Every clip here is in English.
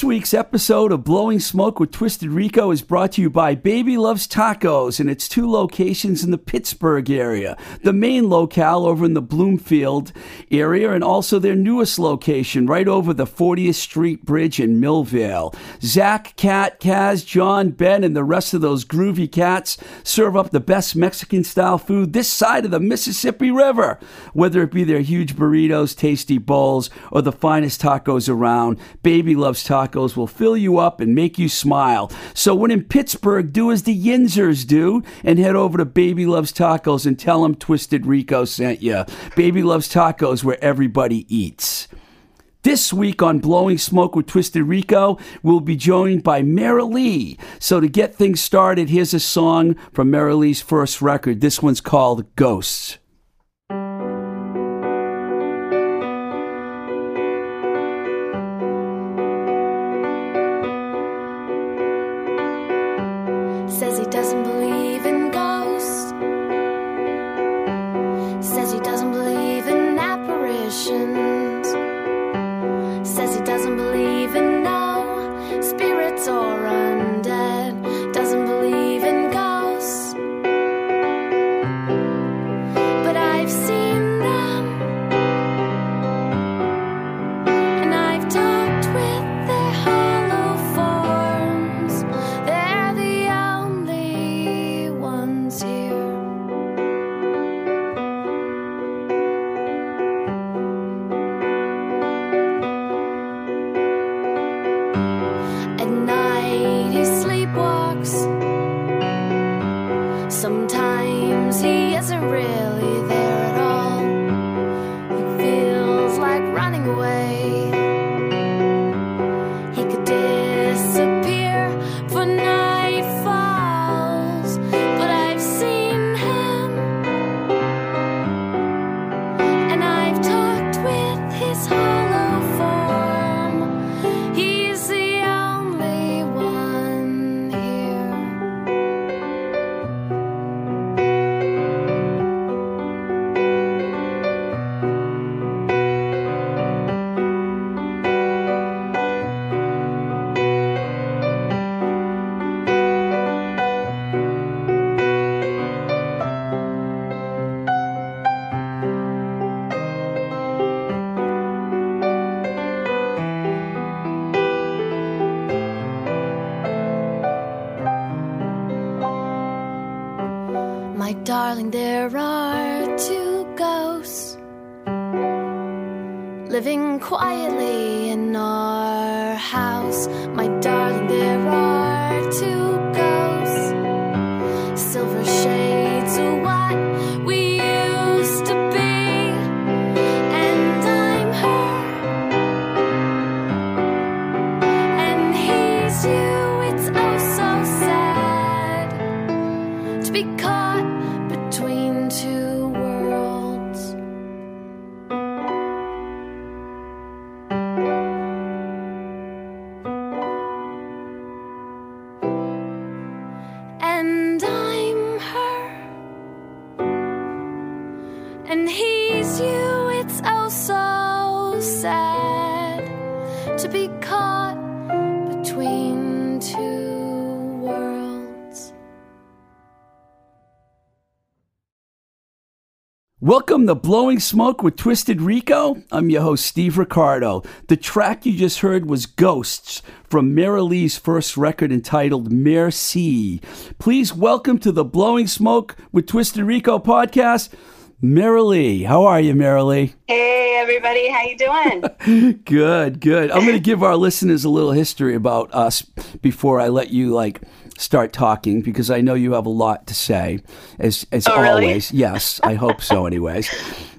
This week's episode of Blowing Smoke with Twisted Rico is brought to you by Baby Loves Tacos and its two locations in the Pittsburgh area. The main locale over in the Bloomfield area and also their newest location right over the 40th Street Bridge in Millvale. Zach, Kat, Kaz, John, Ben, and the rest of those groovy cats serve up the best Mexican style food this side of the Mississippi River. Whether it be their huge burritos, tasty bowls, or the finest tacos around, Baby Loves Tacos will fill you up and make you smile. So when in Pittsburgh, do as the Yinzers do and head over to Baby Loves Tacos and tell them Twisted Rico sent you. Baby Loves Tacos where everybody eats. This week on Blowing Smoke with Twisted Rico, we'll be joined by Mary Lee. So to get things started, here's a song from Mary Lee's first record. This one's called Ghosts. And I'm her, and he's you. It's oh so sad to be Welcome to Blowing Smoke with Twisted Rico. I'm your host, Steve Ricardo. The track you just heard was Ghosts from Mara Lee's first record entitled Merci. Please welcome to the Blowing Smoke with Twisted Rico podcast, Mara Lee. How are you, Mara Lee? Hey everybody, how you doing? Good, good. I'm going to give our listeners a little history about us before I let you like start talking because I know you have a lot to say as as Oh, really? always. Yes, I hope so anyways.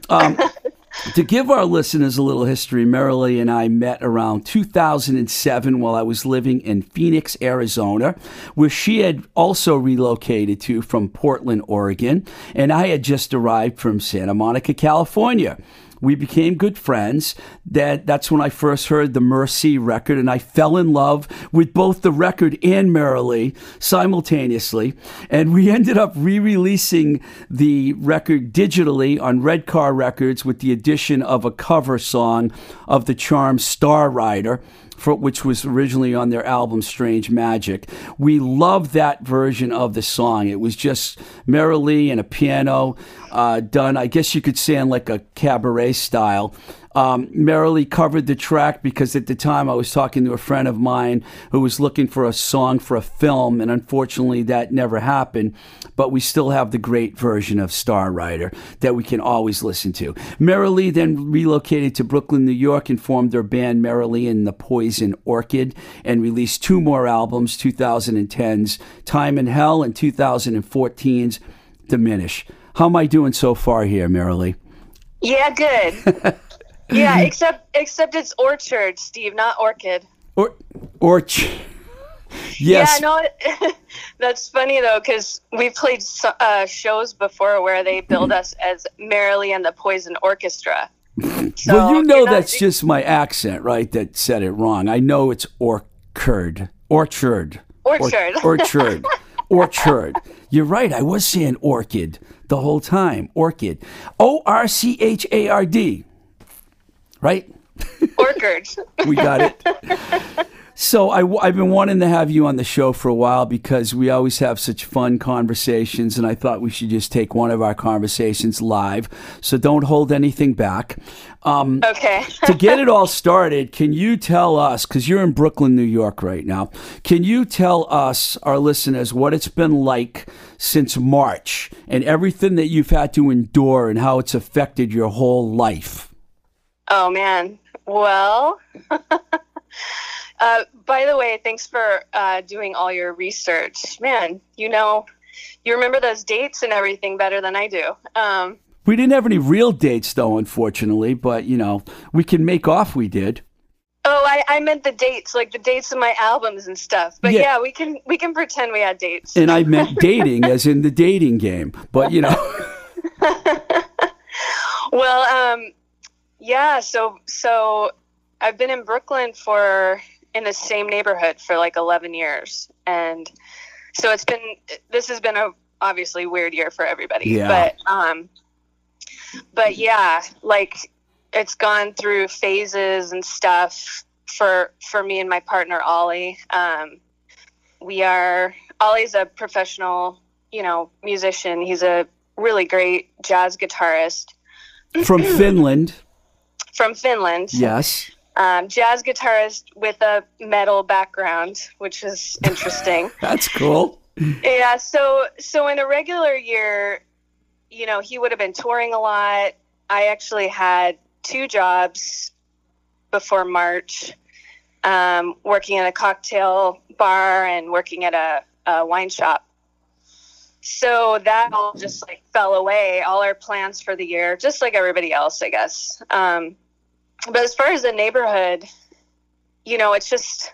Um, to give our listeners a little history, Marilee and I met around 2007 while I was living in Phoenix, Arizona, where she had also relocated to from Portland, Oregon, and I had just arrived from Santa Monica, California. We became good friends. That that's when I first heard the Mercy record, and I fell in love with both the record and Marilee simultaneously. And we ended up re-releasing the record digitally on Red Car Records with the addition of a cover song of the charm Star Rider for, which was originally on their album Strange Magic. We loved that version of the song. It was just merrily and a piano uh, done, I guess you could say, in like a cabaret style. Um, merrily covered the track because at the time I was talking to a friend of mine who was looking for a song for a film, and unfortunately that never happened. But we still have the great version of Star Rider that we can always listen to. Merrily then relocated to Brooklyn, New York, and formed their band Merrily and the Poison Orchid, and released two more albums: 2010's Time in Hell and 2014's Diminish. How am I doing so far here, Merrily? yeah, good. yeah, except except it's orchard, Steve, not orchid. Or, or, yes. Yeah, no, it- that's funny though, because we've played uh, shows before where they build us as Merrily and the Poison Orchestra. So, well, you know that's just my accent, right? That said it wrong. I know it's orchard, orchard, Or- Orchard. orchard, orchard. You're right. I was saying orchid the whole time. Orchid, O R C H A R D. Right? orchard. We got it. So I, have been wanting to have you on the show for a while because we always have such fun conversations, and I thought we should just take one of our conversations live. So don't hold anything back. Um, Okay. to get it all started, can you tell us, because you're in Brooklyn, New York right now, can you tell us, our listeners, what it's been like since March and everything that you've had to endure and how it's affected your whole life? Oh man. Well, uh, by the way, thanks for uh, doing all your research. Man, you know, you remember those dates and everything better than I do. Um, We didn't have any real dates, though, unfortunately, but, you know, we can make off we did. oh, I, I meant the dates, like the dates of my albums and stuff. But Yeah. yeah, we can we can pretend we had dates. And I meant dating, as in the dating game. But, you know, Well, um, yeah. So so I've been in Brooklyn for in the same neighborhood for like eleven years, and so it's been this has been a obviously weird year for everybody. Yeah. But um, but yeah, like it's gone through phases and stuff for for me and my partner Ollie. Um, we are Ollie's a professional, you know, musician. He's a really great jazz guitarist from Finland. From Finland. Yes. Um, jazz guitarist with a metal background, which is interesting. That's cool. yeah. So, so in a regular year, you know, he would have been touring a lot. I actually had two jobs before March, um, working at a cocktail bar and working at a, a wine shop. So that all just like fell away, all our plans for the year, just like everybody else, I guess. Um, but as far as the neighborhood, you know, it's just,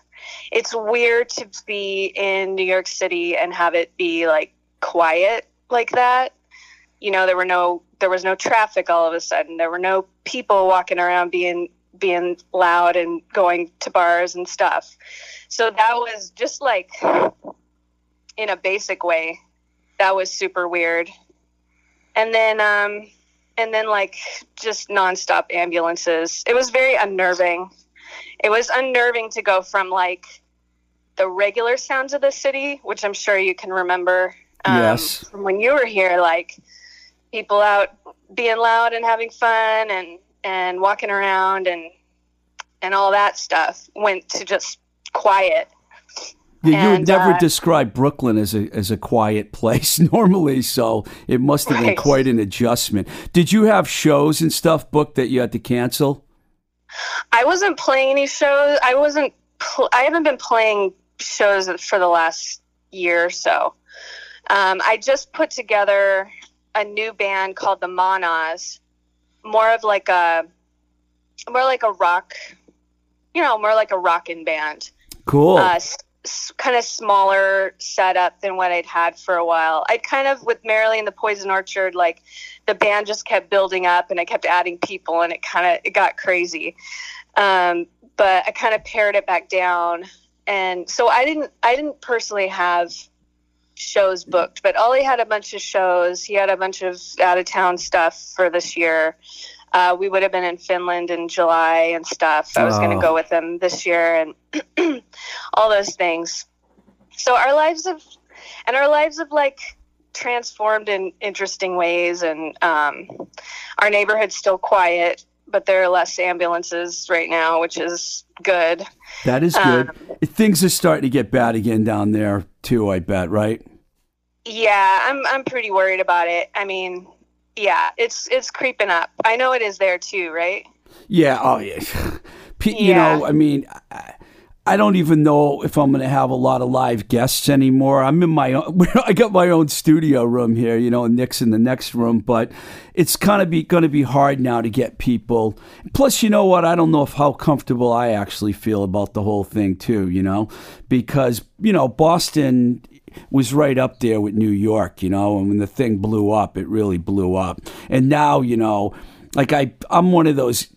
it's weird to be in New York City and have it be like quiet like that. You know, there were no there was no traffic all of a sudden. There were no people walking around being being loud and going to bars and stuff. So that was just like in a basic way. That was super weird. And then um and then like just nonstop ambulances. It was very unnerving. It was unnerving to go from like the regular sounds of the city, which I'm sure you can remember um, Yes. from when you were here, like people out being loud and having fun and and walking around and and all that stuff went to just quiet. Yeah, you would never uh, describe Brooklyn as a as a quiet place normally, so it must have been Right. quite an adjustment. Did you have shows and stuff booked that you had to cancel? I wasn't playing any shows. I wasn't. Pl- I haven't been playing shows for the last year or so. Um, I just put together a new band called the Manas, more of like a, more like a rock, you know, more like a rockin' band. Cool. Uh, kind of smaller setup than what I'd had for a while. I kind of with Marilyn the Poison Orchard, like the band just kept building up, and I kept adding people, and it kind of it got crazy. Um, but I kind of pared it back down, and so I didn't I didn't personally have shows booked, but Ollie had a bunch of shows. He had a bunch of out of town stuff for this year. Uh, we would have been in Finland in July and stuff. I was going Oh. to go with them this year and all those things. So our lives have, and our lives have like transformed in interesting ways. And um, our neighborhood's still quiet, but there are less ambulances right now, which is good. that is good. Things are starting to get bad again down there too. I bet, right? Yeah, I'm I'm pretty worried about it. I mean, yeah, it's it's creeping up. I know it is there too, right? Yeah. Oh, yeah. You Yeah. know, I mean, I, I don't even know if I'm going to have a lot of live guests anymore. I'm in my own, I got my own studio room here, you know, and Nick's in the next room, but it's kind of be going to be hard now to get people. Plus, you know what? I don't know if how comfortable I actually feel about the whole thing too, you know, because, you know, Boston was right up there with New York, you know, and when the thing blew up, it really blew up. And now, you know, like I, I'm one of those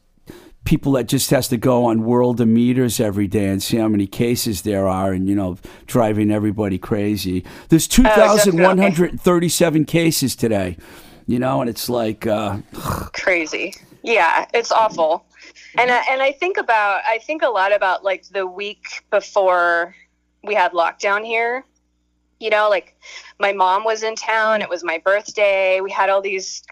people that just has to go on Worldometers every day and see how many cases there are and you know driving everybody crazy there's 2137 cases today you know and it's like uh crazy. Yeah, it's awful. And I, and I think about I think a lot about like the week before we had lockdown here. You know, like my mom was in town. It was my birthday. We had all these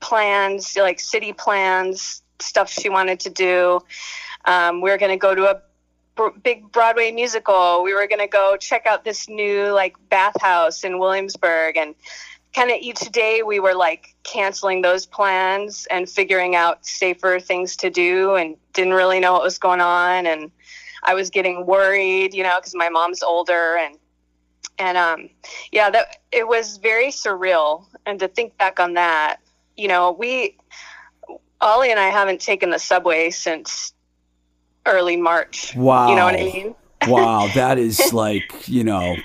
plans, like city plans, stuff she wanted to do. Um, we were going to go to a big Broadway musical. We were going to go check out this new like bathhouse in Williamsburg and kind of each day we were like canceling those plans and figuring out safer things to do and didn't really know what was going on and I was getting worried, you know, cuz my mom's older and and um yeah, that it was very surreal and to think back on that, you know, we Ollie and I haven't taken the subway since early March. wow You know what I mean? wow that is like you know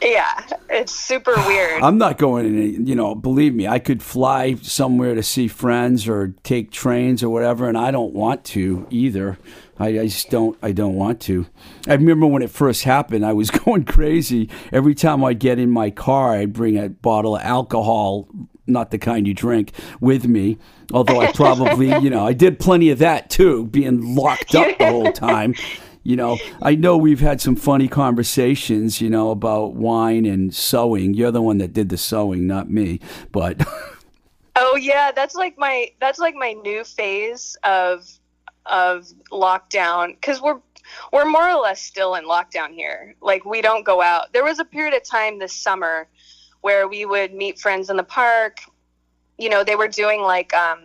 Yeah, it's super weird. i'm not going in you know believe me i could fly somewhere to see friends or take trains or whatever and i don't want to either I, I just don't i don't want to i remember when it first happened i was going crazy. Every time i get in my car i'd bring a bottle of alcohol not the kind you drink with me. Although i probably you know i did plenty of that too being locked up the whole time. You know i know we've had some funny conversations you know about wine and sewing. You're the one that did the sewing not me but Oh yeah, that's like my that's like my new phase of of lockdown cuz we're we're more or less still in lockdown here. Like we don't go out. There was a period of time this summer where we would meet friends in the park. You know, they were doing like um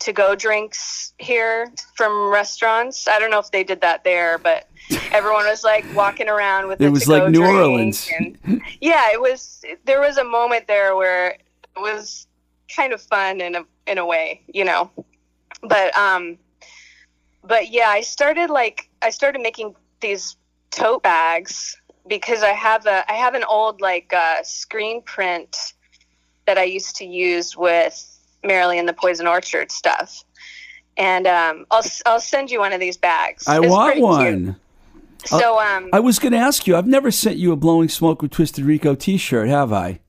to go drinks here from restaurants. I don't know if they did that there, but everyone was like walking around with It was like New Orleans. and- yeah, it was. There was a moment there where it was kind of fun in a in a way, you know. But um, but yeah, I started like I started making these tote bags because I have a I have an old like uh, screen print that I used to use with Merrily and the Poison Orchard stuff. And um, I'll I'll send you one of these bags. I It's want pretty cute. one. So um, I was going to ask you. I've never sent you a blowing smoke with Twisted Rico T-shirt, have I?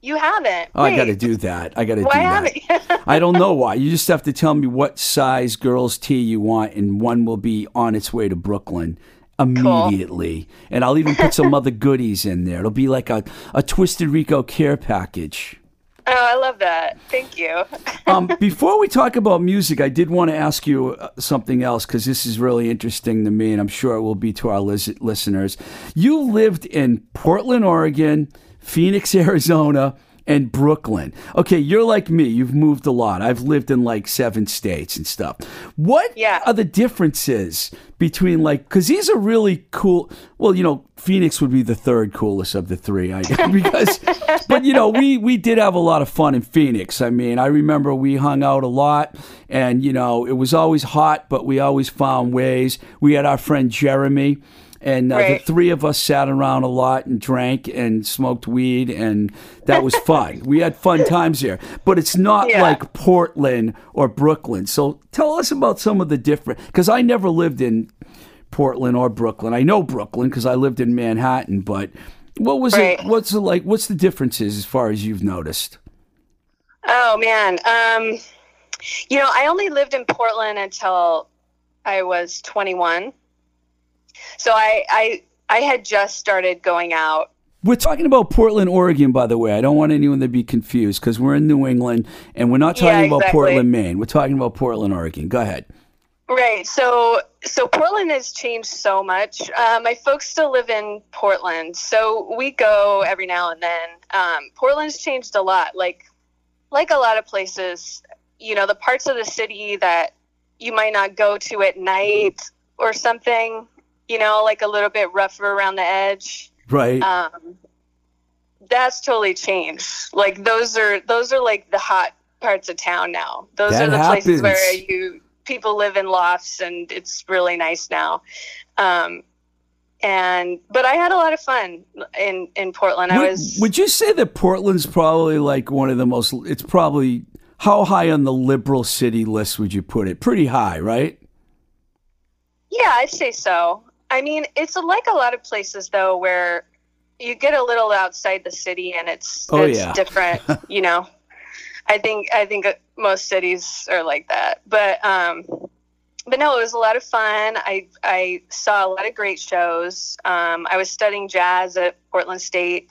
You haven't. Oh, I got to do that. I got to do Why that. I don't know why. You just have to tell me what size girls' tee you want, and one will be on its way to Brooklyn immediately. And I'll even put some other goodies in there. It'll be like a, a Twisted Rico care package. oh, I love that. Thank you. Um, before we talk about music, I did want to ask you uh, something else because this is really interesting to me, and I'm sure it will be to our lis- listeners. You lived in Portland, Oregon, Phoenix, Arizona, and Brooklyn. Okay, you're like me. You've moved a lot. I've lived in like seven states and stuff. What Yeah. are the differences between like because these are really cool? Well, you know, Phoenix would be the third coolest of the three, I because. but you know, we we did have a lot of fun in Phoenix. I mean, I remember we hung out a lot, and you know, it was always hot, but we always found ways. We had our friend Jeremy. And uh, Right. the three of us sat around a lot and drank and smoked weed, and that was fun. we had fun times there. But it's not Yeah. like Portland or Brooklyn. So tell us about some of the different, because I never lived in Portland or Brooklyn. I know Brooklyn because I lived in Manhattan, but what was Right. it? What's it like? What's the differences as far as you've noticed? Oh man. Um, you know, I only lived in Portland until I was 21. So I I I had just started going out. We're talking about Portland, Oregon, by the way. I don't want anyone to be confused because we're in New England and we're not talking Yeah, about. Portland, Maine. We're talking about Portland, Oregon. Go ahead. Right. So so Portland has changed so much. Uh, my folks still live in Portland, so we go every now and then. Um, Portland's changed a lot. Like like a lot of places, you know, the parts of the city that you might not go to at night or something. You know, like a little bit rougher around the edge. Right. um, that's totally changed. Like those are those are like the hot parts of town now. Those That are the places where you people live in lofts and it's really nice now. Um, and but I had a lot of fun in in Portland. I was would you say that Portland's probably like one of the most, it's probably, how high on the liberal city list would you put it? Pretty high, right? Yeah, I'd say so. I mean, it's like a lot of places though where you get a little outside the city and it's Oh, it's yeah. different, you know. I think I think most cities are like that. But um but no, it was a lot of fun. I I saw a lot of great shows. Um, I was studying jazz at Portland State.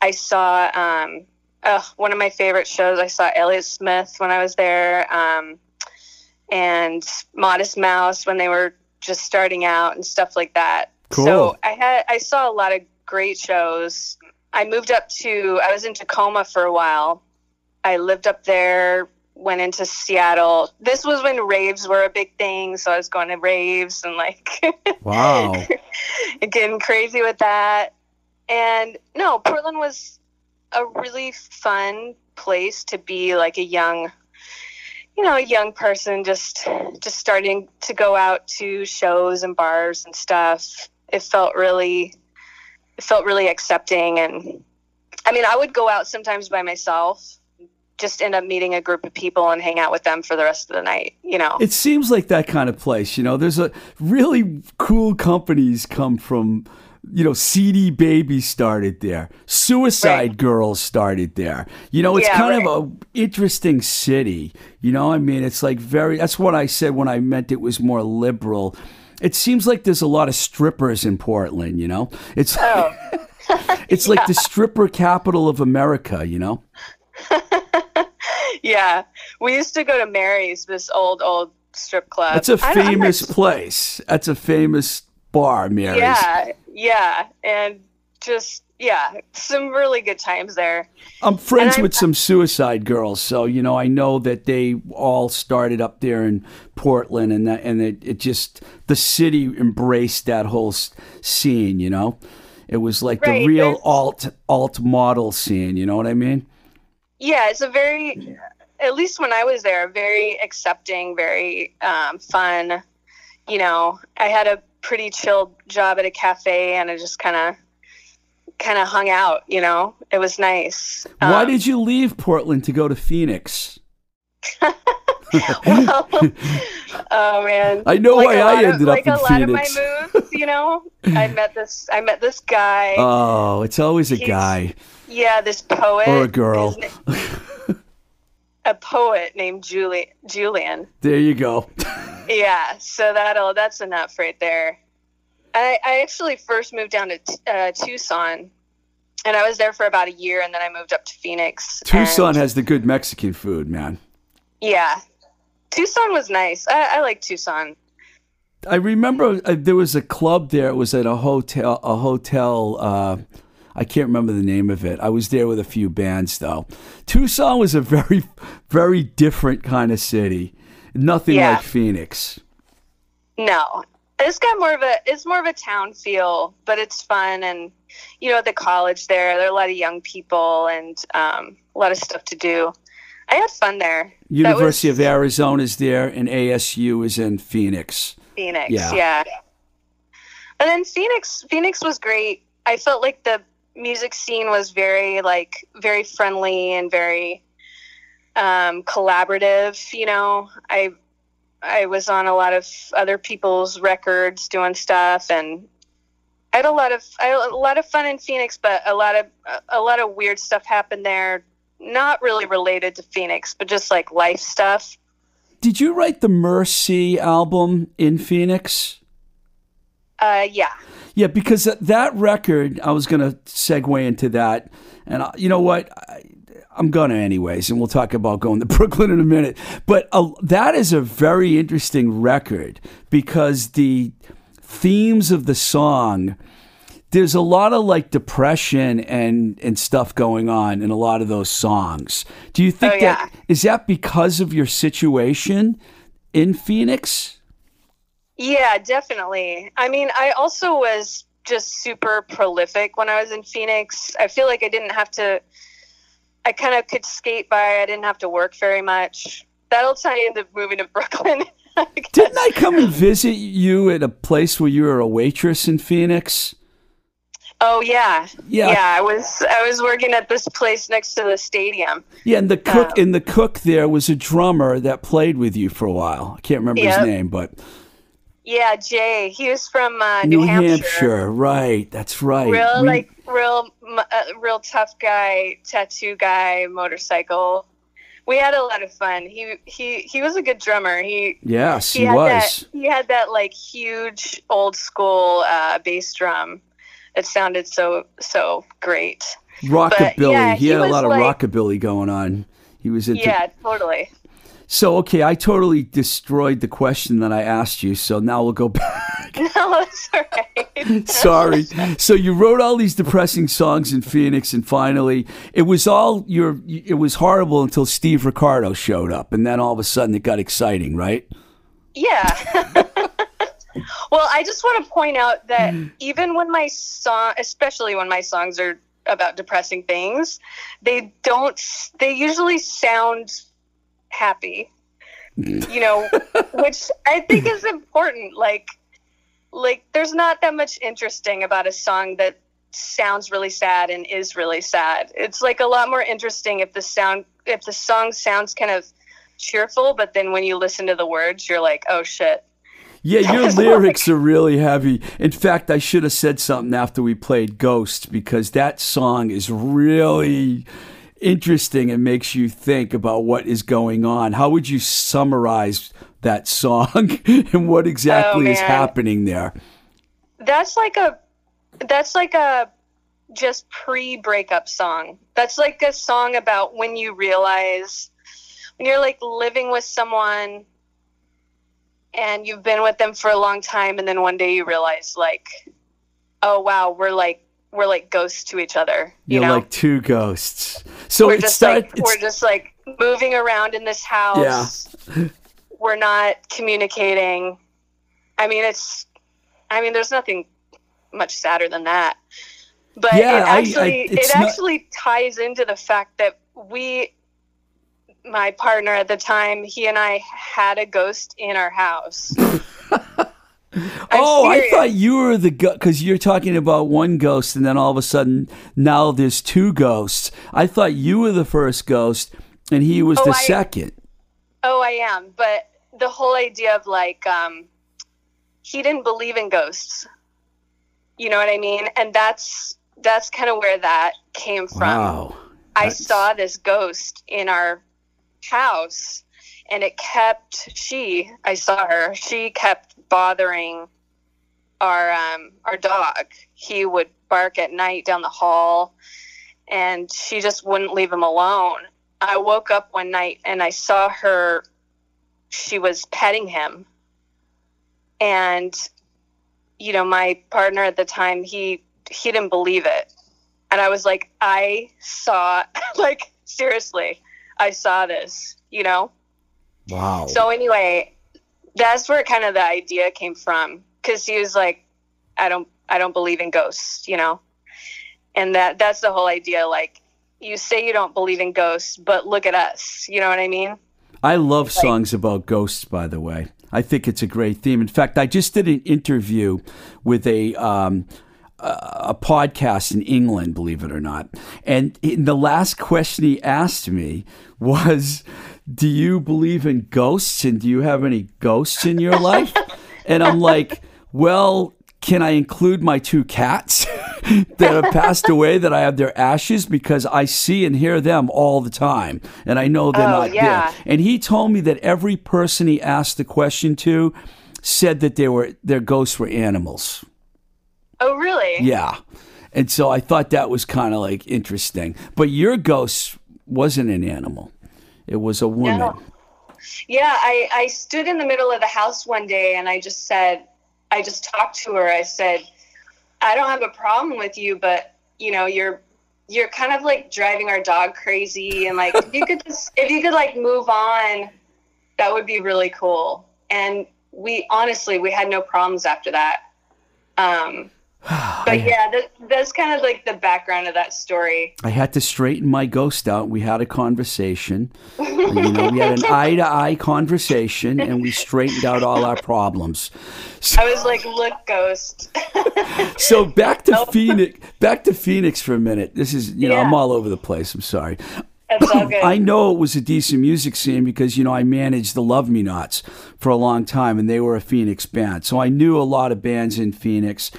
I saw um, uh, one of my favorite shows. I saw Elliott Smith when I was there, um, and Modest Mouse when they were just starting out and stuff like that. Cool. So I had I saw a lot of great shows. I moved up to I was in Tacoma for a while. I lived up there, went into Seattle. This was when raves were a big thing, so I was going to raves and like Wow. getting crazy with that. And no, Portland was a really fun place to be like a young you know, a young person just just starting to go out to shows and bars and stuff. It felt really it felt really accepting and I mean, I would go out sometimes by myself, just end up meeting a group of people and hang out with them for the rest of the night, you know. It seems like that kind of place. You know, there's a really cool companies come from. You know, CD Baby started there. Suicide Right. Girls started there. You know, it's Yeah, kind right. of a interesting city. You know, I mean, it's like very. That's what I said when I meant it was more liberal. It seems like there's a lot of strippers in Portland. You know, it's Oh. it's like the stripper capital of America. You know. yeah. We used to go to Mary's, this old, old strip club. That's a famous place. That's a famous bar, Mary's. Yeah, yeah. And just, yeah, some really good times there. I'm friends I'm- with some suicide girls, so you know I know that they all started up there in Portland, and that and it, it just the city embraced that whole scene. You know, it was like the real alt alt model scene. You know what I mean? Yeah, it's a very, at least when I was there, very accepting, very um, fun. You know, I had a pretty chill job at a cafe, and I just kind of kind of hung out. You know, it was nice. Why Um, did you leave Portland to go to Phoenix? well, oh man. I know Like why I lot of- ended up like in a lot Phoenix. of my moves, you know. I met this. I met this guy. Oh, it's always a He's- guy. yeah, this poet Or a girl. A poet named Julie Julian. There you go. Yeah, so that'll that's enough right there. I, I actually first moved down to t- uh, Tucson, and I was there for about a year, and then I moved up to Phoenix. Tucson and- has the good Mexican food, man. yeah, Tucson was nice. I, I like Tucson. I remember uh, there was a club there. It was at a hotel. A hotel. Uh, I can't remember the name of it. I was there with a few bands though. Tucson was a very, very different kind of city. Nothing Yeah. like Phoenix. No, it's got more of a it's more of a town feel, but it's fun and you know at the college there there are a lot of young people and um, a lot of stuff to do. I had fun there. University was of is there, and ASU is in Phoenix. Phoenix, Yeah. yeah. And then Phoenix Phoenix was great. I felt like the music scene was very like very friendly and very um, collaborative. You know, I I was on a lot of other people's records doing stuff, and I had a lot of I had a lot of fun in Phoenix, but a lot of a lot of weird stuff happened there. Not really related to Phoenix, but just like life stuff. Did you write the Mercy album in Phoenix? Uh, yeah, Yeah, because that- record, I was going to segue into that. And I, you know what? I, I'm going to, anyways, and we'll talk about going to Brooklyn in a minute. But uh, that is a very interesting record because the themes of the song, there's a lot of like depression and, and stuff going on in a lot of those songs. Do you think Oh, that is that because of your situation in Phoenix? Yeah, definitely. I mean, I also was just super prolific when I was in Phoenix. I feel like I didn't have to, I kind of could skate by. I didn't have to work very much. That'll tie into moving to Brooklyn. I. Didn't I come and visit you at a place where you were a waitress in Phoenix? Oh yeah. Yeah. Yeah, I was I was working at this place next to the stadium. Yeah, and the cook Oh. and the cook there was a drummer that played with you for a while. I can't remember his name, but Yeah, Jay. He was from uh, New, New, Hampshire. right? That's right. Real We- like real uh, real tough guy, tattoo guy, motorcycle. We had a lot of fun. He he he was a good drummer. He yes, he, he, had was. that he had that like huge old school uh, bass drum. It sounded so so great. Rockabilly. yeah, he, he had a lot of like- rockabilly going on. He was into. Yeah, totally. So okay, I totally destroyed the question that I asked you. So now we'll go back. No, that's all right. Sorry. So you wrote all these depressing songs in Phoenix, and finally, it was all your. It was horrible until Steve Ricardo showed up, and then all of a sudden it got exciting, right? Yeah. well, I just want to point out that even when my song, especially when my songs are about depressing things, they don't, they usually sound happy, mm. you know, which I think is important. Like, like there's not that much interesting about a song that sounds really sad and is really sad. It's like a lot more interesting if the sound, if the song sounds kind of cheerful, but then when you listen to the words, you're like, oh shit. Yeah, your lyrics are really heavy. In fact, I should have said something after we played Ghost because that song is really interesting and makes you think about what is going on. How would you summarize that song and what exactly is oh, happening there? That's like a, that's like a just pre breakup song. That's like a song about when you realize, when you're like living with someone and you've been with them for a long time and then one day you realize like, oh wow, we're like, we're like ghosts to each other. You You're know? like two ghosts. So we're it just start, like it's- we're just like moving around in this house. Yeah. we're not communicating. I mean, it's. I mean, there's nothing much sadder than that. But Yeah, it I- I- actually it not- actually ties into the fact that we, my partner at the time, he and I had a ghost in our house. oh, I thought you were the ghost because you're talking about one ghost, and then all of a sudden now there's two ghosts. I thought you were the first ghost, and he was Oh, the I- second. Oh, I am. But the whole idea of like, um, he didn't believe in ghosts. You know what I mean? And that's that's kind of where that came from. Wow. I That's- saw this ghost in our house, and it kept she. I saw her. She kept bothering our um, our dog. He would bark at night down the hall, and she just wouldn't leave him alone. I woke up one night and I saw her. She was petting him, and you know my partner at the time he he didn't believe it and I was like, I saw, like, seriously, I saw this, you know? Wow. So, anyway, that's where kind of the idea came from. Cause he was like, I don't, I don't believe in ghosts, you know? And that, that's the whole idea. Like, you say you don't believe in ghosts, but look at us. You know what I mean? I love songs about ghosts, by the way. I think it's a great theme. In fact, I just did an interview with a um, a a podcast in England, believe it or not. And in the last question he asked me was, "Do you believe in ghosts? And do you have any ghosts in your life?" and I'm like, "Well." Can I include my two cats that have passed away that I have their ashes because I see and hear them all the time and I know they're Oh, not yeah. dead. And he told me that every person he asked the question to said that they were their ghosts were animals. Oh, really? Yeah. And so I thought that was kind of like interesting. But your ghost wasn't an animal. It was a woman. No. Yeah, I, I stood in the middle of the house one day and I just said, I just talked to her. I said, I don't have a problem with you, but you know, you're you're kind of like driving our dog crazy and like if you could just if you could like move on, that would be really cool. And we honestly we had no problems after that. Um but yeah, that, that's kind of like the background of that story. I had to straighten my ghost out. We had a conversation. You know, we had an eye to eye conversation and we straightened out all our problems. I was like, look, ghost. So back to Phoenix. Back to Phoenix for a minute. This is, you know, I'm all over the place. I'm sorry. That's all good. I know it was a decent music scene because you know I managed the Love Me Nots for a long time, and they were a Phoenix band, so I knew a lot of bands in Phoenix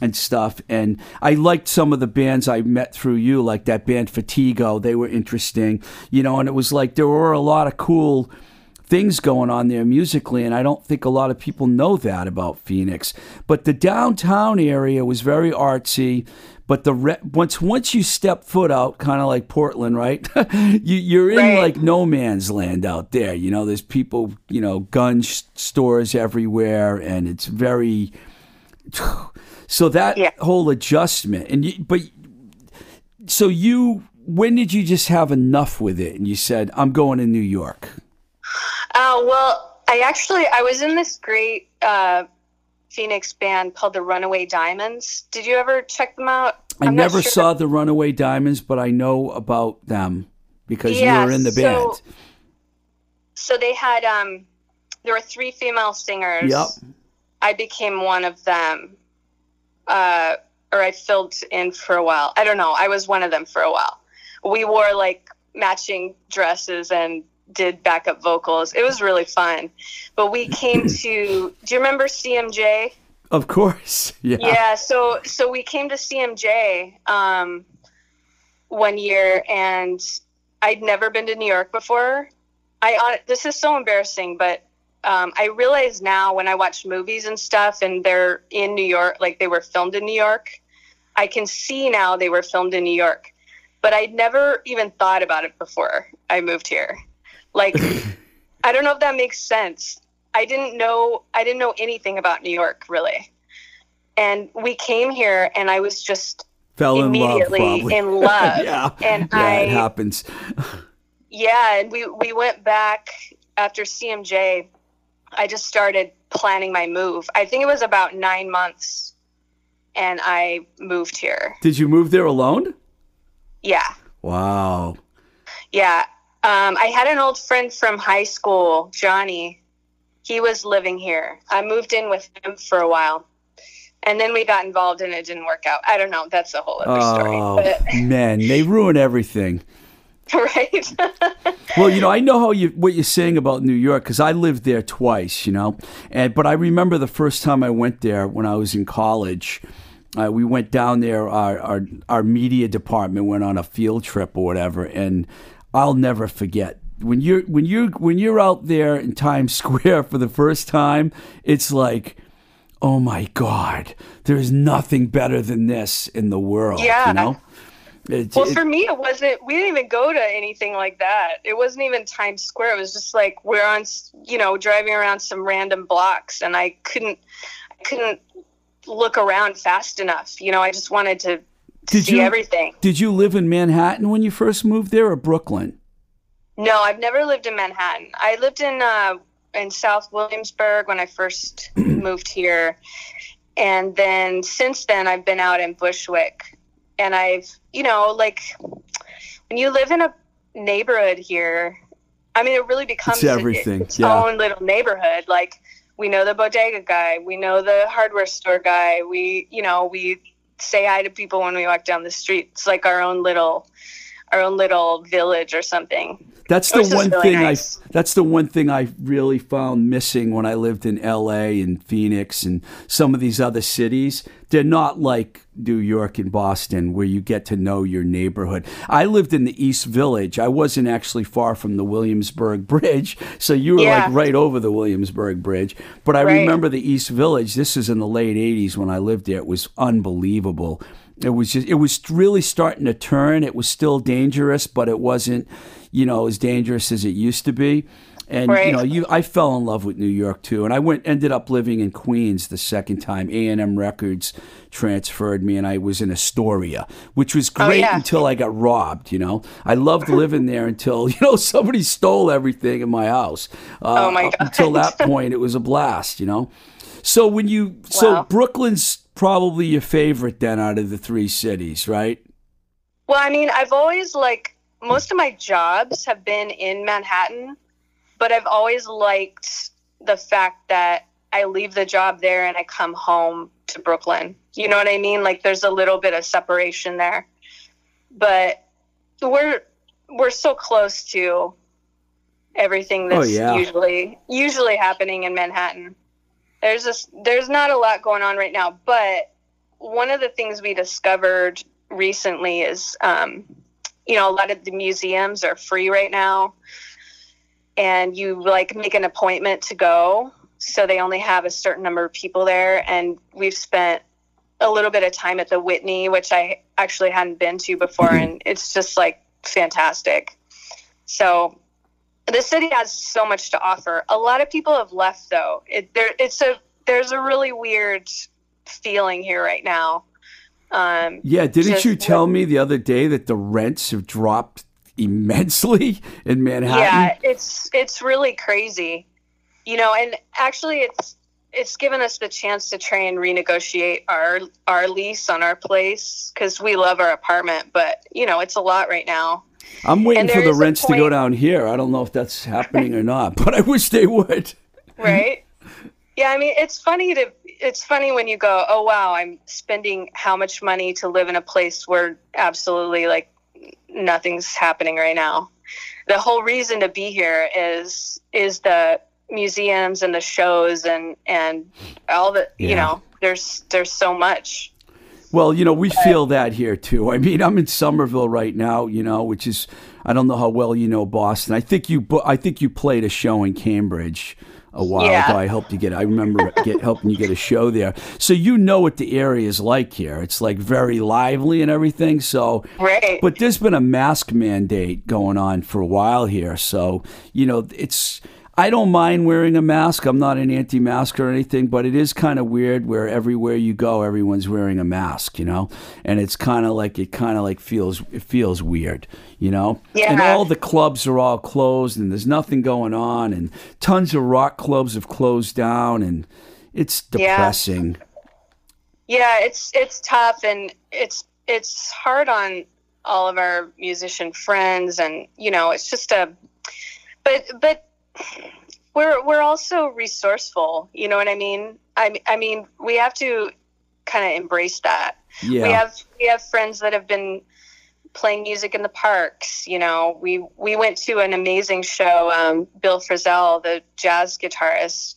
and stuff. And I liked some of the bands I met through you, like that band Fatigo. They were interesting, you know. And it was like there were a lot of cool things going on there musically, and I don't think a lot of people know that about Phoenix. But the downtown area was very artsy. But the re- once once you step foot out, kind of like Portland, right? you, you're in Right. like no man's land out there. You know, there's people, you know, gun sh- stores everywhere, and it's very. So that Yeah. whole adjustment, and you, but so you, when did you just have enough with it, and you said, "I'm going to New York"? Uh, well, I actually I was in this great uh, Phoenix band called the Runaway Diamonds. Did you ever check them out? I I'm not never sure. saw the Runaway Diamonds, but I know about them because Yeah, you were in the so- band. So they had um, there were three female singers. Yep. I became one of them, uh, or I filled in for a while. I don't know. I was one of them for a while. We wore like matching dresses and did backup vocals. It was really fun. But we came to. Do you remember CMJ? Of course. Yeah. yeah so so we came to cmj um one year and i'd never been to new york before i this is so embarrassing but um, i realize now when i watch movies and stuff and they're in new york like they were filmed in new york i can see now they were filmed in new york but i'd never even thought about it before i moved here like i don't know if that makes sense I didn't know I didn't know anything about New York really. And we came here and I was just Fell in love, immediately in love. yeah. And yeah, I it happens. yeah, and we we went back after CMJ. I just started planning my move. I think it was about 9 months and I moved here. Did you move there alone? Yeah. Wow. Yeah. Um, I had an old friend from high school, Johnny. he was living here. I moved in with him for a while. And then we got involved and it didn't work out. I don't know. That's a whole other story. Oh man, they ruin everything. right? Well, you know, I know how you what you're saying about New York because I lived there twice. You know, and but I remember the first time I went there when I was in college. Uh, we went down there. Our, our our media department went on a field trip or whatever, and I'll never forget when you're when you when you're out there in Times Square for the first time. It's like, oh my God, there's nothing better than this in the world. Yeah. you know. It's- Well, for me, it wasn't. We didn't even go to anything like that. It wasn't even Times Square. It was just like we're on, you know, driving around some random blocks, and I couldn't, I couldn't look around fast enough. You know, I just wanted to Did see you- everything. Did you live in Manhattan when you first moved there or Brooklyn? No, I've never lived in Manhattan. I lived in uh, in South Williamsburg when I first moved here, and then since then I've been out in Bushwick, and I've you know like when you live in a neighborhood here, I mean it really becomes It's everything, its yeah. own little neighborhood. Like we know the bodega guy, we know the hardware store guy, we you know we say hi to people when we walk down the street. It's like our own little our own little village or something. That's the one really thing nice. I that's the one thing I really found missing when I lived in LA and Phoenix and some of these other cities. They're not like New York and Boston where you get to know your neighborhood. I lived in the East Village. I wasn't actually far from the Williamsburg Bridge, so you were Yeah. like right over the Williamsburg Bridge. But I Right. remember the East Village. This is in the late 80s when I lived there. It was unbelievable. It was just it was really starting to turn. It was still dangerous, but it wasn't, you know, as dangerous as it used to be. And you know, you I fell in love with New York too. And I went ended up living in Queens the second time. A&M Records transferred me and I was in Astoria, which was Oh, great yeah. until I got robbed, you know. I loved living there until, you know, somebody stole everything in my house. Uh, Oh, my God. Until that point it was a blast, you know. So when you so Brooklyn's probably your favorite then out of the three cities, right? Well, I mean, I've always like most of my jobs have been in Manhattan, but I've always liked the fact that I leave the job there and I come home to Brooklyn. You know what I mean? Like there's a little bit of separation there. But we're we're so close to everything Oh, that's yeah. usually usually happening in Manhattan. There's just there's not a lot going on right now, but one of the things we discovered recently is um, you know a lot of the museums are free right now and you like make an appointment to go. So they only have a certain number of people there and we've spent a little bit of time at the whitney which i actually hadn't been to before and it's just like fantastic. So the city has so much to offer a lot of people have left though it, there, it's a there's a really weird feeling here right now um, Yeah, didn't Just you tell me the other day that the rents have dropped immensely in Manhattan? Yeah, it's it's really crazy. You know, and actually it's it's given us the chance to try and renegotiate our our lease on our place cuz we love our apartment, but you know, it's a lot right now. I'm waiting for the rents to go down here. I don't know if that's happening or not, but I wish they would. Right? yeah, I mean, it's funny to it's funny when you go, "Oh wow, I'm spending how much money to live in a place where absolutely like nothing's happening right now." The whole reason to be here is is the museums and the shows and and all the Yeah. you know there's there's so much Well, you know, we feel that here too. I mean, I'm in Somerville right now, you know, which is I don't know how well you know Boston. I think you I think you played a show in Cambridge a while Yeah. ago. I helped you get I remember get helping you get a show there. So you know what the area is like here. It's like very lively and everything. So right But there's been a mask mandate going on for a while here. So, you know, it's. I don't mind wearing a mask. I'm not an anti mask or anything, but it is kind of weird where everywhere you go, everyone's wearing a mask, you know? And it's kind of like, it kind of like feels, it feels weird, you know? Yeah. And all the clubs are all closed and there's nothing going on and tons of rock clubs have closed down and it's Yeah. depressing. yeah it's it's tough and it's it's hard on all of our musician friends and you know it's just a but but we're we're also resourceful. You know what I mean? I I mean we have to kind of embrace that. Yeah. We have we have friends that have been playing music in the parks. You know, we we went to an amazing show. Um, Bill Frisell, the jazz guitarist,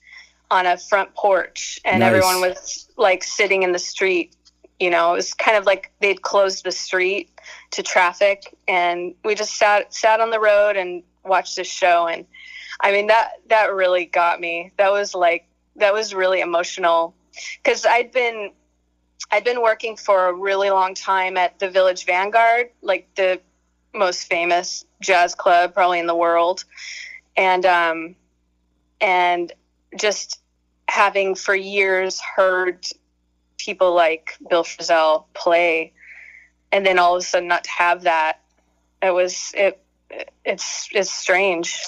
on a front porch, and Nice. everyone was like sitting in the street. You know, it was kind of like they'd closed the street to traffic, and we just sat sat on the road and watched this show. And I mean that that really got me. That was like that was really emotional because I'd been I'd been working for a really long time at the Village Vanguard, like the most famous jazz club probably in the world, and um, and just having for years heard people like Bill Frisell play, and then all of a sudden not to have that, it was it. It's it's strange.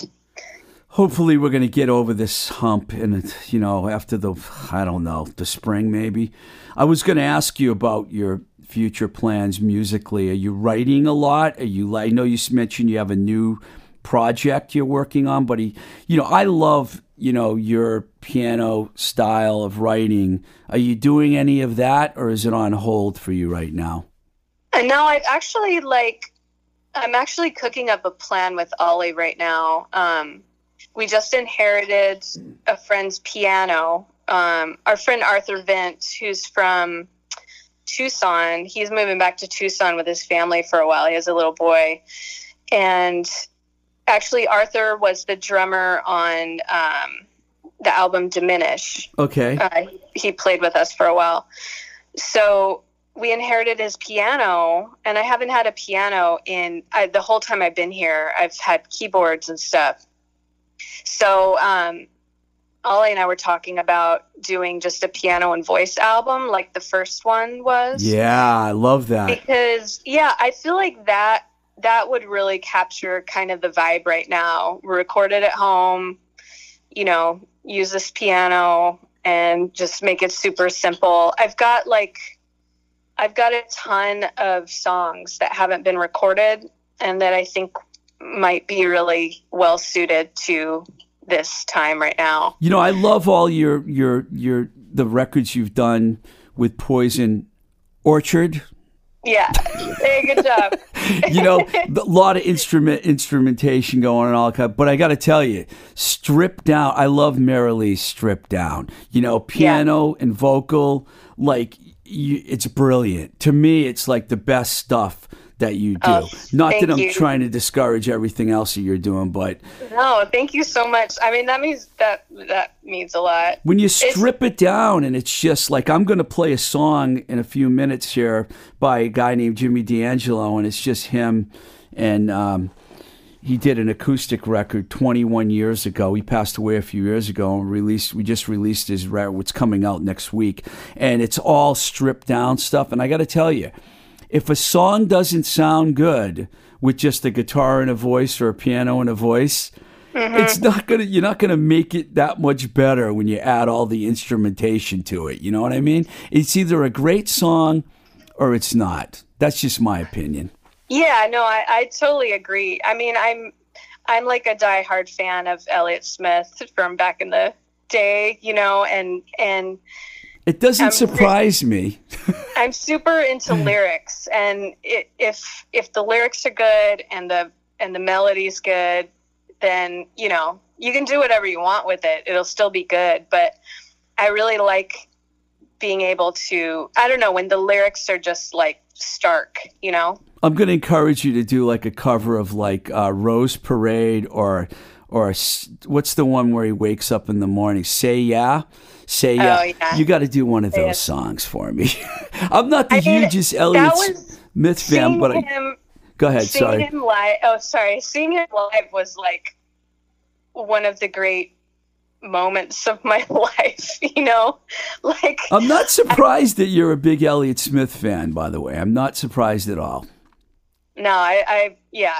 Hopefully, we're going to get over this hump, and you know, after the I don't know the spring maybe. I was going to ask you about your future plans musically. Are you writing a lot? Are you? I know you mentioned you have a new project you're working on, but he, you know, I love you know your piano style of writing. Are you doing any of that, or is it on hold for you right now? And now I've actually like I'm actually cooking up a plan with Ollie right now. Um, we just inherited a friend's piano. Um, our friend Arthur Vint, who's from Tucson, he's moving back to Tucson with his family for a while. He has a little boy, and actually Arthur was the drummer on um, the album Diminish Okay. uh, he played with us for a while. So we inherited his piano, and I haven't had a piano in I, the whole time I've been here. I've had keyboards and stuff. So um, Ollie and I were talking about doing just a piano and voice album, like the first one was. Yeah, I love that. Because yeah, I feel like that that would really capture kind of the vibe right now. Record it at home, you know, use this piano and just make it super simple. I've got like I've got a ton of songs that haven't been recorded and that I think might be really well suited to this time right now. You know, I love all your your your the records you've done with Poison Orchard. Yeah. Hey, good job. You know, a lot of instrument instrumentation going on all kind. But I got to tell you, stripped down. I love Marilee stripped down. You know, piano and vocal, like you, it's brilliant. To me, it's like the best stuff that you do. Oh, Not that I'm you. trying to discourage everything else that you're doing, but No, thank you so much. I mean, that means that that means a lot. when you strip it down and it's just like I'm going to play a song in a few minutes here by a guy named Jimmy D'Angelo, and it's just him, and um, he did an acoustic record 21 years ago. He passed away a few years ago, and released. We just released his record. What's coming out next week, and it's all stripped down stuff. And I got to tell you, if a song doesn't sound good with just a guitar and a voice or a piano and a voice, mm-hmm. it's not gonna you're not gonna make it that much better when you add all the instrumentation to it. You know what I mean? It's either a great song or it's not. That's just my opinion. Yeah, no, I, I totally agree. I mean, I'm I'm like a diehard fan of Elliott Smith from back in the day, you know, and and It doesn't Um, surprise me. I'm super into lyrics, and i if if the lyrics are good and the and the melody's good, then you know you can do whatever you want with it. It'll still be good. But I really like being able to. I don't know when the lyrics are just like stark, you know. I'm going to encourage you to do like a cover of like uh, Rose Parade or or what's the one where he wakes up in the morning? Say yeah, say yeah. Oh, uh, yeah. You got to do one of those Yeah. songs for me. I'm not the I mean, hugest Elliott Smith fan, but I, him, go ahead. seeing Sorry. him live. Oh, sorry. Seeing him live was like one of the great moments of my life. You know, like I'm not surprised that you're a big Elliott Smith fan, by the way. I'm not surprised at all. no, I, I yeah,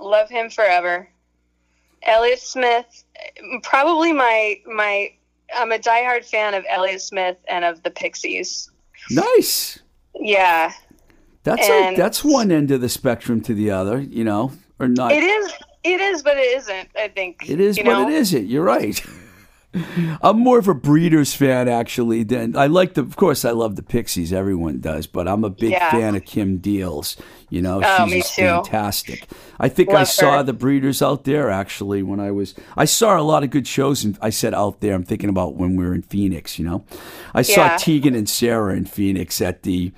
love him forever. Elliott Smith, probably my my. I'm a diehard fan of Elliott Smith and of the Pixies. Nice. Yeah, That's a, that's one end of the spectrum to the other, you know, or not. it is. It is, but it isn't. I think It is, but know? it isn't. You're right. I'm more of a Breeders fan actually than I like the. Of course, I love the Pixies. Everyone does, but I'm a big Yeah. fan of Kim Deals. You know, Oh, she's fantastic. I think I saw her. the Breeders out there actually when I was. I saw a lot of good shows, and I said out there. I'm thinking about when we were in Phoenix. You know, I saw Yeah. Tegan and Sara in Phoenix at the.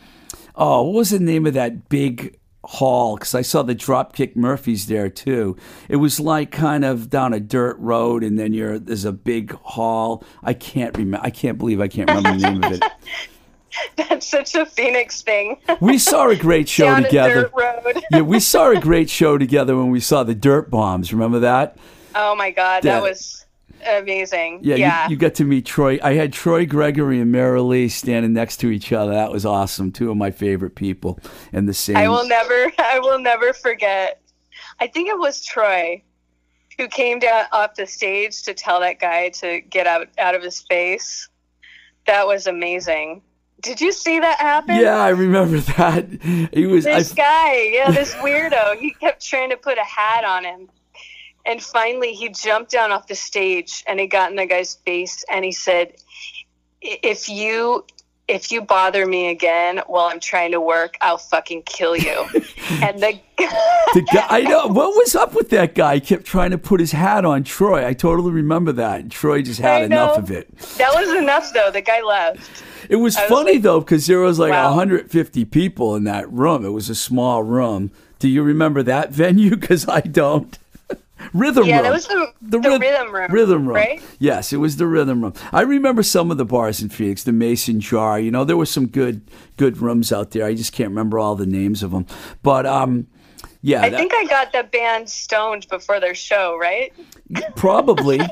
Oh, what was the name of that big hall? Because I saw the Dropkick Murphys there too. It was like kind of down a dirt road, and then you're there's a big hall. I can't remember. I can't believe I can't remember the name of it. That's such a Phoenix thing. We saw a great show Down together. yeah, we saw a great show together when we saw the Dirt Bombs. Remember that? Oh my god, Yeah. that was amazing. Yeah, Yeah. You, you got to meet Troy. I had Troy Gregory and Mara Lee standing next to each other. That was awesome. Two of my favorite people in the same. I will never I will never forget. I think it was Troy who came down off the stage to tell that guy to get out out of his face. That was amazing. Did you see that happen? Yeah, I remember that. He was. I, This guy, yeah, this weirdo, he kept trying to put a hat on him. And finally, he jumped down off the stage and he got in the guy's face and he said, "If you if you bother me again while I'm trying to work, I'll fucking kill you." and the the guy, I know what was up with that guy. He kept trying to put his hat on Troy. I totally remember that. And Troy just had enough of it. that was enough, though. The guy left. It was was funny like, though because there was like wow. 150 people in that room. It was a small room. Do you remember that venue? Because I don't. Rhythm Room. Yeah, room. that was the, the, ryth- rhythm room. Rhythm room. right? Yes, it was the rhythm room. I remember some of the bars in Phoenix, the Mason Jar. You know, there were some good good rooms out there. I just can't remember all the names of them. But um, yeah, I that- think I got the band stoned before their show, right? Probably.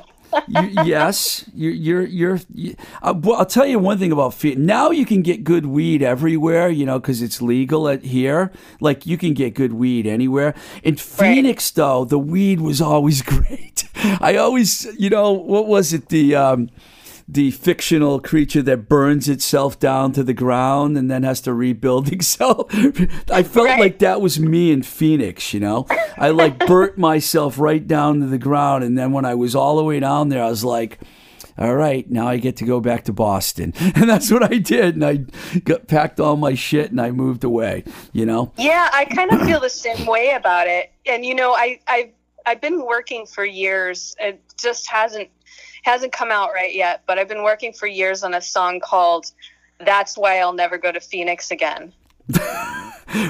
you, yes, you're you're you're. You, uh, well, I'll tell you one thing about Phoenix. Now you can get good weed everywhere, you know, because it's legal at here. Like you can get good weed anywhere. In Phoenix, though, the weed was always great. I always, you know, what was it? The um, the fictional creature that burns itself down to the ground and then has to rebuild itself. I felt Right. like that was me in Phoenix, you know? I like burnt myself right down to the ground. And then when I was all the way down there, I was like, all right, now I get to go back to Boston. And that's what I did. And I got packed all my shit and I moved away, you know? Yeah, I kind of feel the same way about it. And you know, I I I've been working for years. It just hasn't hasn't come out right yet, but I've been working for years on a song called "That's Why I'll Never Go to Phoenix Again."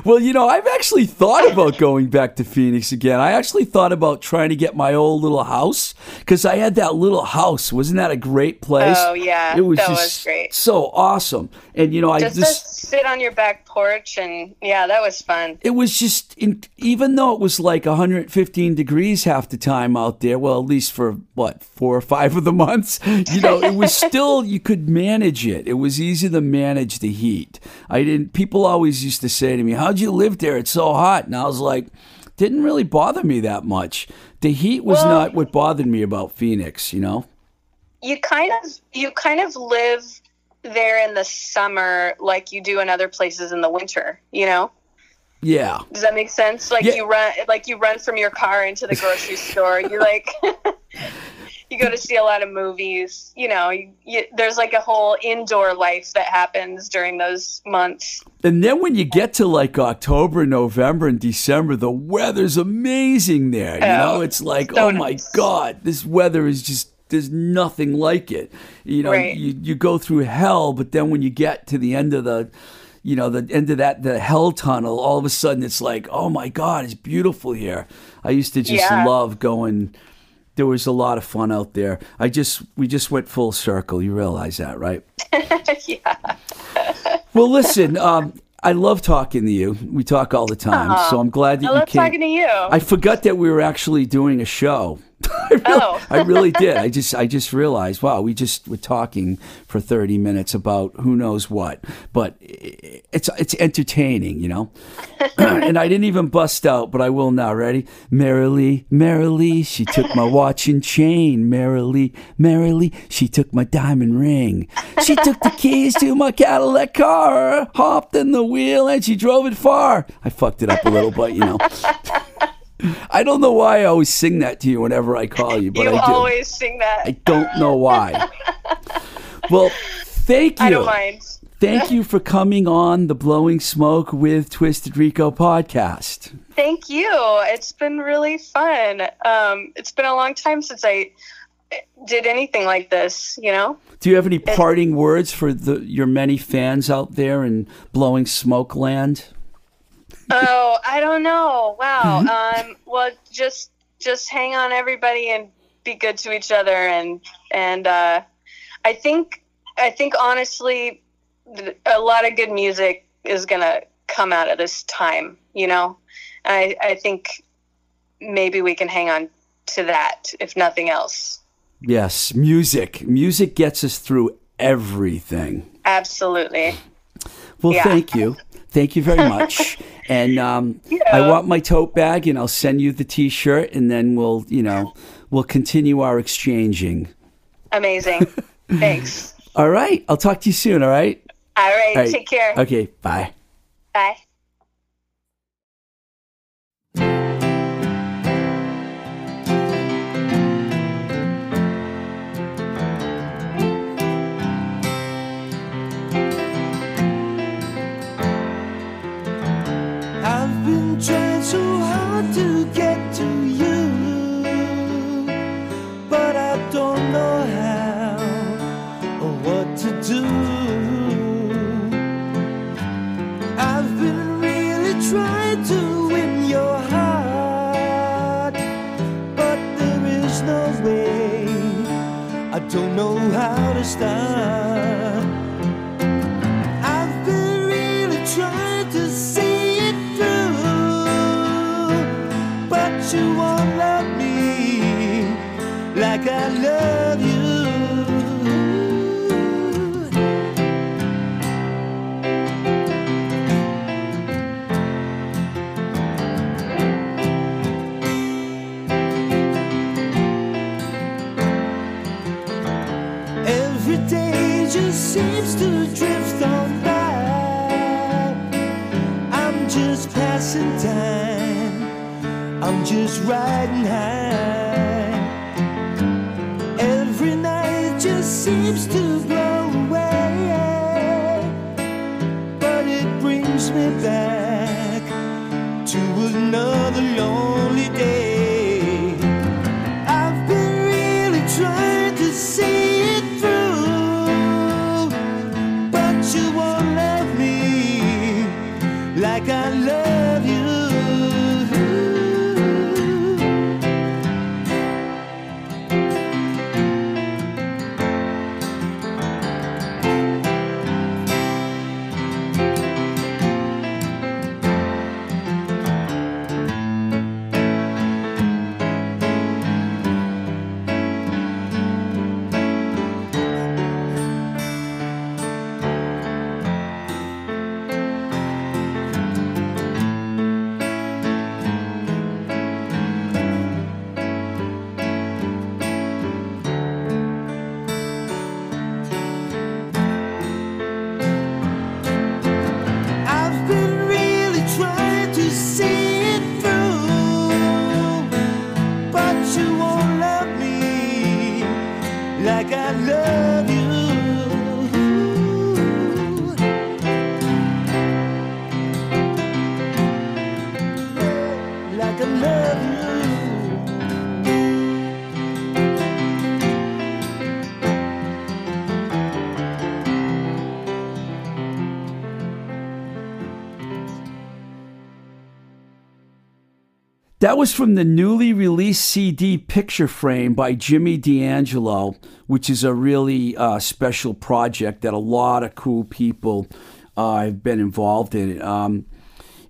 Well, you know, I've actually thought about going back to Phoenix again. I actually thought about trying to get my old little house because I had that little house. Wasn't that a great place? Oh, yeah. it was That was great. so awesome. And you know, I Just, just sit on your back porch and yeah, that was fun. it was just in, even though it was like 115 degrees half the time out there well at least for what four or five of the months you know it was still you could manage it. It was easy to manage the heat. I didn't people always used to say to me how'd you live there? It's so hot. And i was like didn't really bother me that much. The heat was Well- not what bothered me about phoenix you know? You kind of you kind of live there in the summer like you do in other places in the winter, you know? yeah Does that make sense? Like Yeah. you run, like you run from your car into the grocery store. You like, you go to see a lot of movies. You know, you, you, there's like a whole indoor life that happens during those months. And then when you get to like October, November, and December, the weather's amazing there. You Oh, know, it's like, so oh my nice. God, this weather is just, there's nothing like it. You know, Right. you, you go through hell, but then when you get to the end of the, you know, the end of that, the hell tunnel, all of a sudden it's like, oh my God, it's beautiful here. I used to just Yeah. love going. There was a lot of fun out there. I just, we just went full circle. You realize that, right? yeah. Well, listen, um, I love talking to you. We talk all the time, so I'm glad that I you love came. talking to you. I forgot that we were actually doing a show. I really, Oh. I really did. I just, I just realized, wow, we just were talking for 30 minutes about who knows what, but it's, it's entertaining, you know. and I didn't even bust out, but I will now. Ready? Merrily, merrily, she took my watch and chain. Merrily, merrily, she took my diamond ring. She took the keys to my Cadillac car, hopped in the wheel, and she drove it far. I fucked it up a little, but you know. I don't know why I always sing that to you whenever I call you, but you I do. always sing that. I don't know why. well, thank you. I don't mind. Thank you for coming on the Blowing Smoke with Twisted Rico podcast. Thank you. It's been really fun. Um, it's been a long time since I did anything like this, you know? Do you have any parting words for the, your many fans out there in Blowing Smoke land? Oh, I don't know. Wow. Um, well, just just hang on, everybody, and be good to each other. And and uh, I think I think honestly, a lot of good music is gonna come out of this time. You know, I I think maybe we can hang on to that, if nothing else. Yes, music. Music gets us through everything. Absolutely. Well, Yeah. thank you. Thank you very much. and um, I want my tote bag, and I'll send you the T-shirt, and then we'll, you know, we'll continue our exchanging. Amazing. Thanks. All right. I'll talk to you soon. All right. All right. All right. Take care. Okay. Bye. Bye. Don't know how to start. Just seems to drift on by. I'm just passing time. I'm just riding high. That was from the newly released CD Picture Frame by Jimmy D'Angelo, which is a really uh, special project that a lot of cool people uh, have been involved in. Um,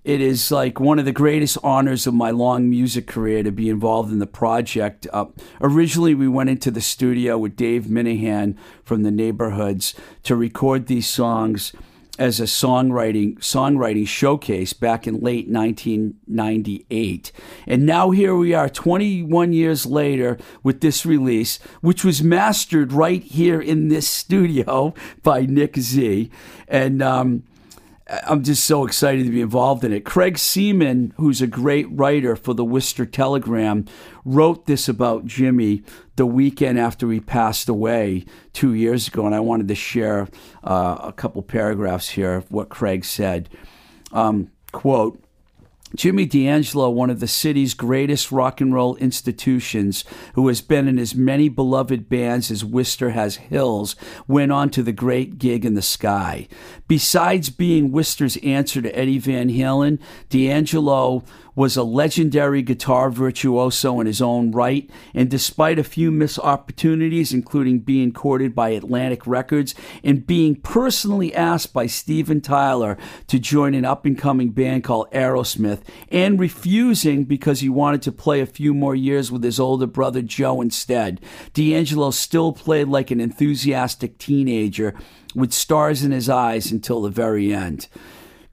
it is like one of the greatest honors of my long music career to be involved in the project. Uh, originally, we went into the studio with Dave Minehan from the Neighborhoods to record these songs as a songwriting songwriting showcase back in late 1998 and now here we are 21 years later with this release which was mastered right here in this studio by Nick Z and um I'm just so excited to be involved in it. Craig Semon, who's a great writer for the Worcester Telegram, wrote this about Jimmy the weekend after he passed away two years ago, and I wanted to share uh, a couple paragraphs here of what Craig said. Um, quote. Jimmy D'Angelo, one of the city's greatest rock and roll institutions, who has been in as many beloved bands as Worcester has hills, went on to the great gig in the sky. Besides being Worcester's answer to Eddie Van Halen, D'Angelo was a legendary guitar virtuoso in his own right, and despite a few missed opportunities, including being courted by Atlantic Records and being personally asked by Steven Tyler to join an up and coming band called Aerosmith, and refusing because he wanted to play a few more years with his older brother Joe instead, D'Angelo still played like an enthusiastic teenager with stars in his eyes until the very end.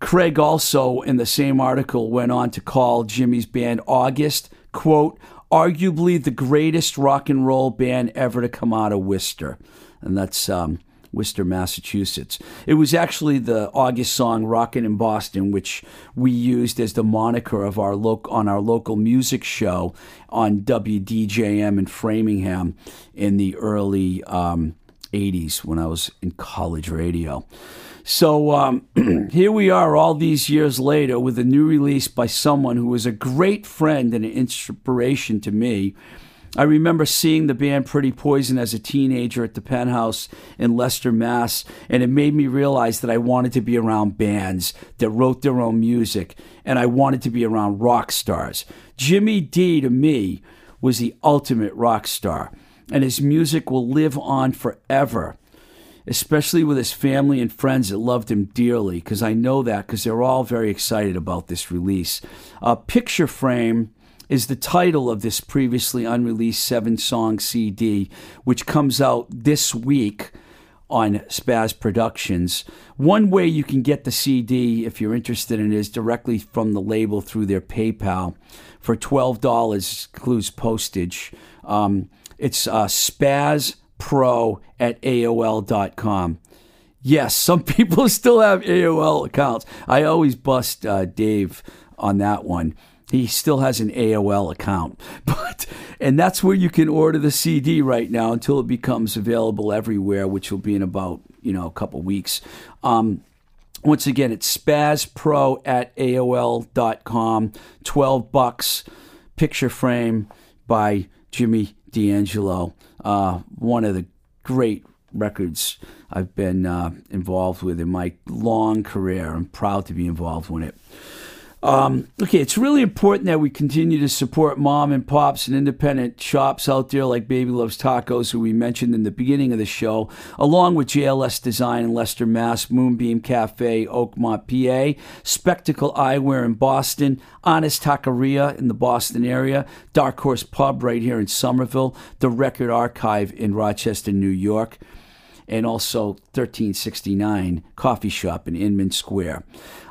Craig also, in the same article, went on to call Jimmy's band August, quote, arguably the greatest rock and roll band ever to come out of Worcester. And that's um, Worcester, Massachusetts. It was actually the August song Rockin' in Boston, which we used as the moniker of our loc- on our local music show on WDJM in Framingham in the early um, 80s when I was in college radio. So um, here we are all these years later with a new release by someone who was a great friend and an inspiration to me. I remember seeing the band Pretty Poison as a teenager at the Penthouse in Leicester, Mass, and it made me realize that I wanted to be around bands that wrote their own music, and I wanted to be around rock stars. Jimmy D, to me, was the ultimate rock star, and his music will live on forever especially with his family and friends that loved him dearly, because I know that because they're all very excited about this release. Uh, Picture Frame is the title of this previously unreleased seven song CD, which comes out this week on Spaz Productions. One way you can get the CD, if you're interested in it, is directly from the label through their PayPal for $12, includes postage. Um, it's uh, Spaz pro at AOL.com. Yes, some people still have AOL accounts. I always bust uh, Dave on that one. He still has an AOL account. But and that's where you can order the CD right now until it becomes available everywhere, which will be in about, you know, a couple weeks. Um, once again, it's spazpro at AOL.com. 12 bucks. Picture frame by Jimmy D'Angelo. Uh, one of the great records I've been uh, involved with in my long career. I'm proud to be involved with it. Um, okay, it's really important that we continue to support mom and pops and independent shops out there like Baby Loves Tacos, who we mentioned in the beginning of the show, along with JLS Design in Leicester, Mass, Moonbeam Cafe, Oakmont, PA, Spectacle Eyewear in Boston, Honest Taqueria in the Boston area, Dark Horse Pub right here in Somerville, the Record Archive in Rochester, New York and also 1369 Coffee Shop in Inman Square.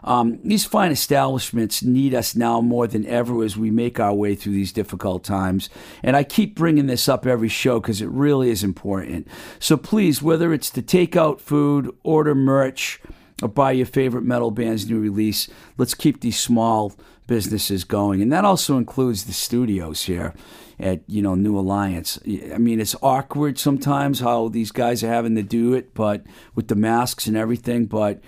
Um, these fine establishments need us now more than ever as we make our way through these difficult times. And I keep bringing this up every show because it really is important. So please, whether it's to take out food, order merch, or buy your favorite metal band's new release, let's keep these small businesses going. And that also includes the studios here at you know New Alliance. I mean, it's awkward sometimes how these guys are having to do it, but with the masks and everything, but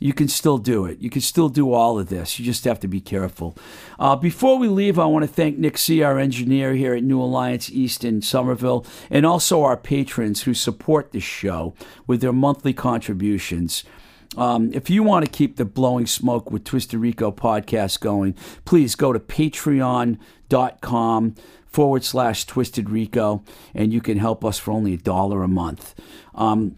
you can still do it. You can still do all of this. You just have to be careful. Uh, before we leave, I want to thank Nick C., our engineer here at New Alliance East in Somerville, and also our patrons who support this show with their monthly contributions. Um, if you want to keep the Blowing Smoke with Twisted Rico podcast going, please go to patreon.com forward slash Twisted Rico, and you can help us for only a dollar a month. Um,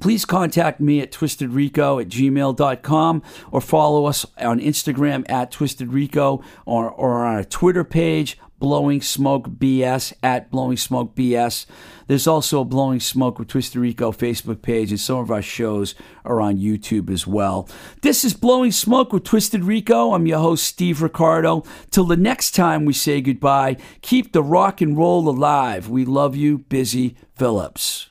please contact me at twistedrico at gmail.com or follow us on Instagram at twistedrico or, or on our Twitter page, Blowing Smoke BS at Blowing Smoke BS. There's also a Blowing Smoke with Twisted Rico Facebook page, and some of our shows are on YouTube as well. This is Blowing Smoke with Twisted Rico. I'm your host, Steve Ricardo. Till the next time we say goodbye, keep the rock and roll alive. We love you, Busy Phillips.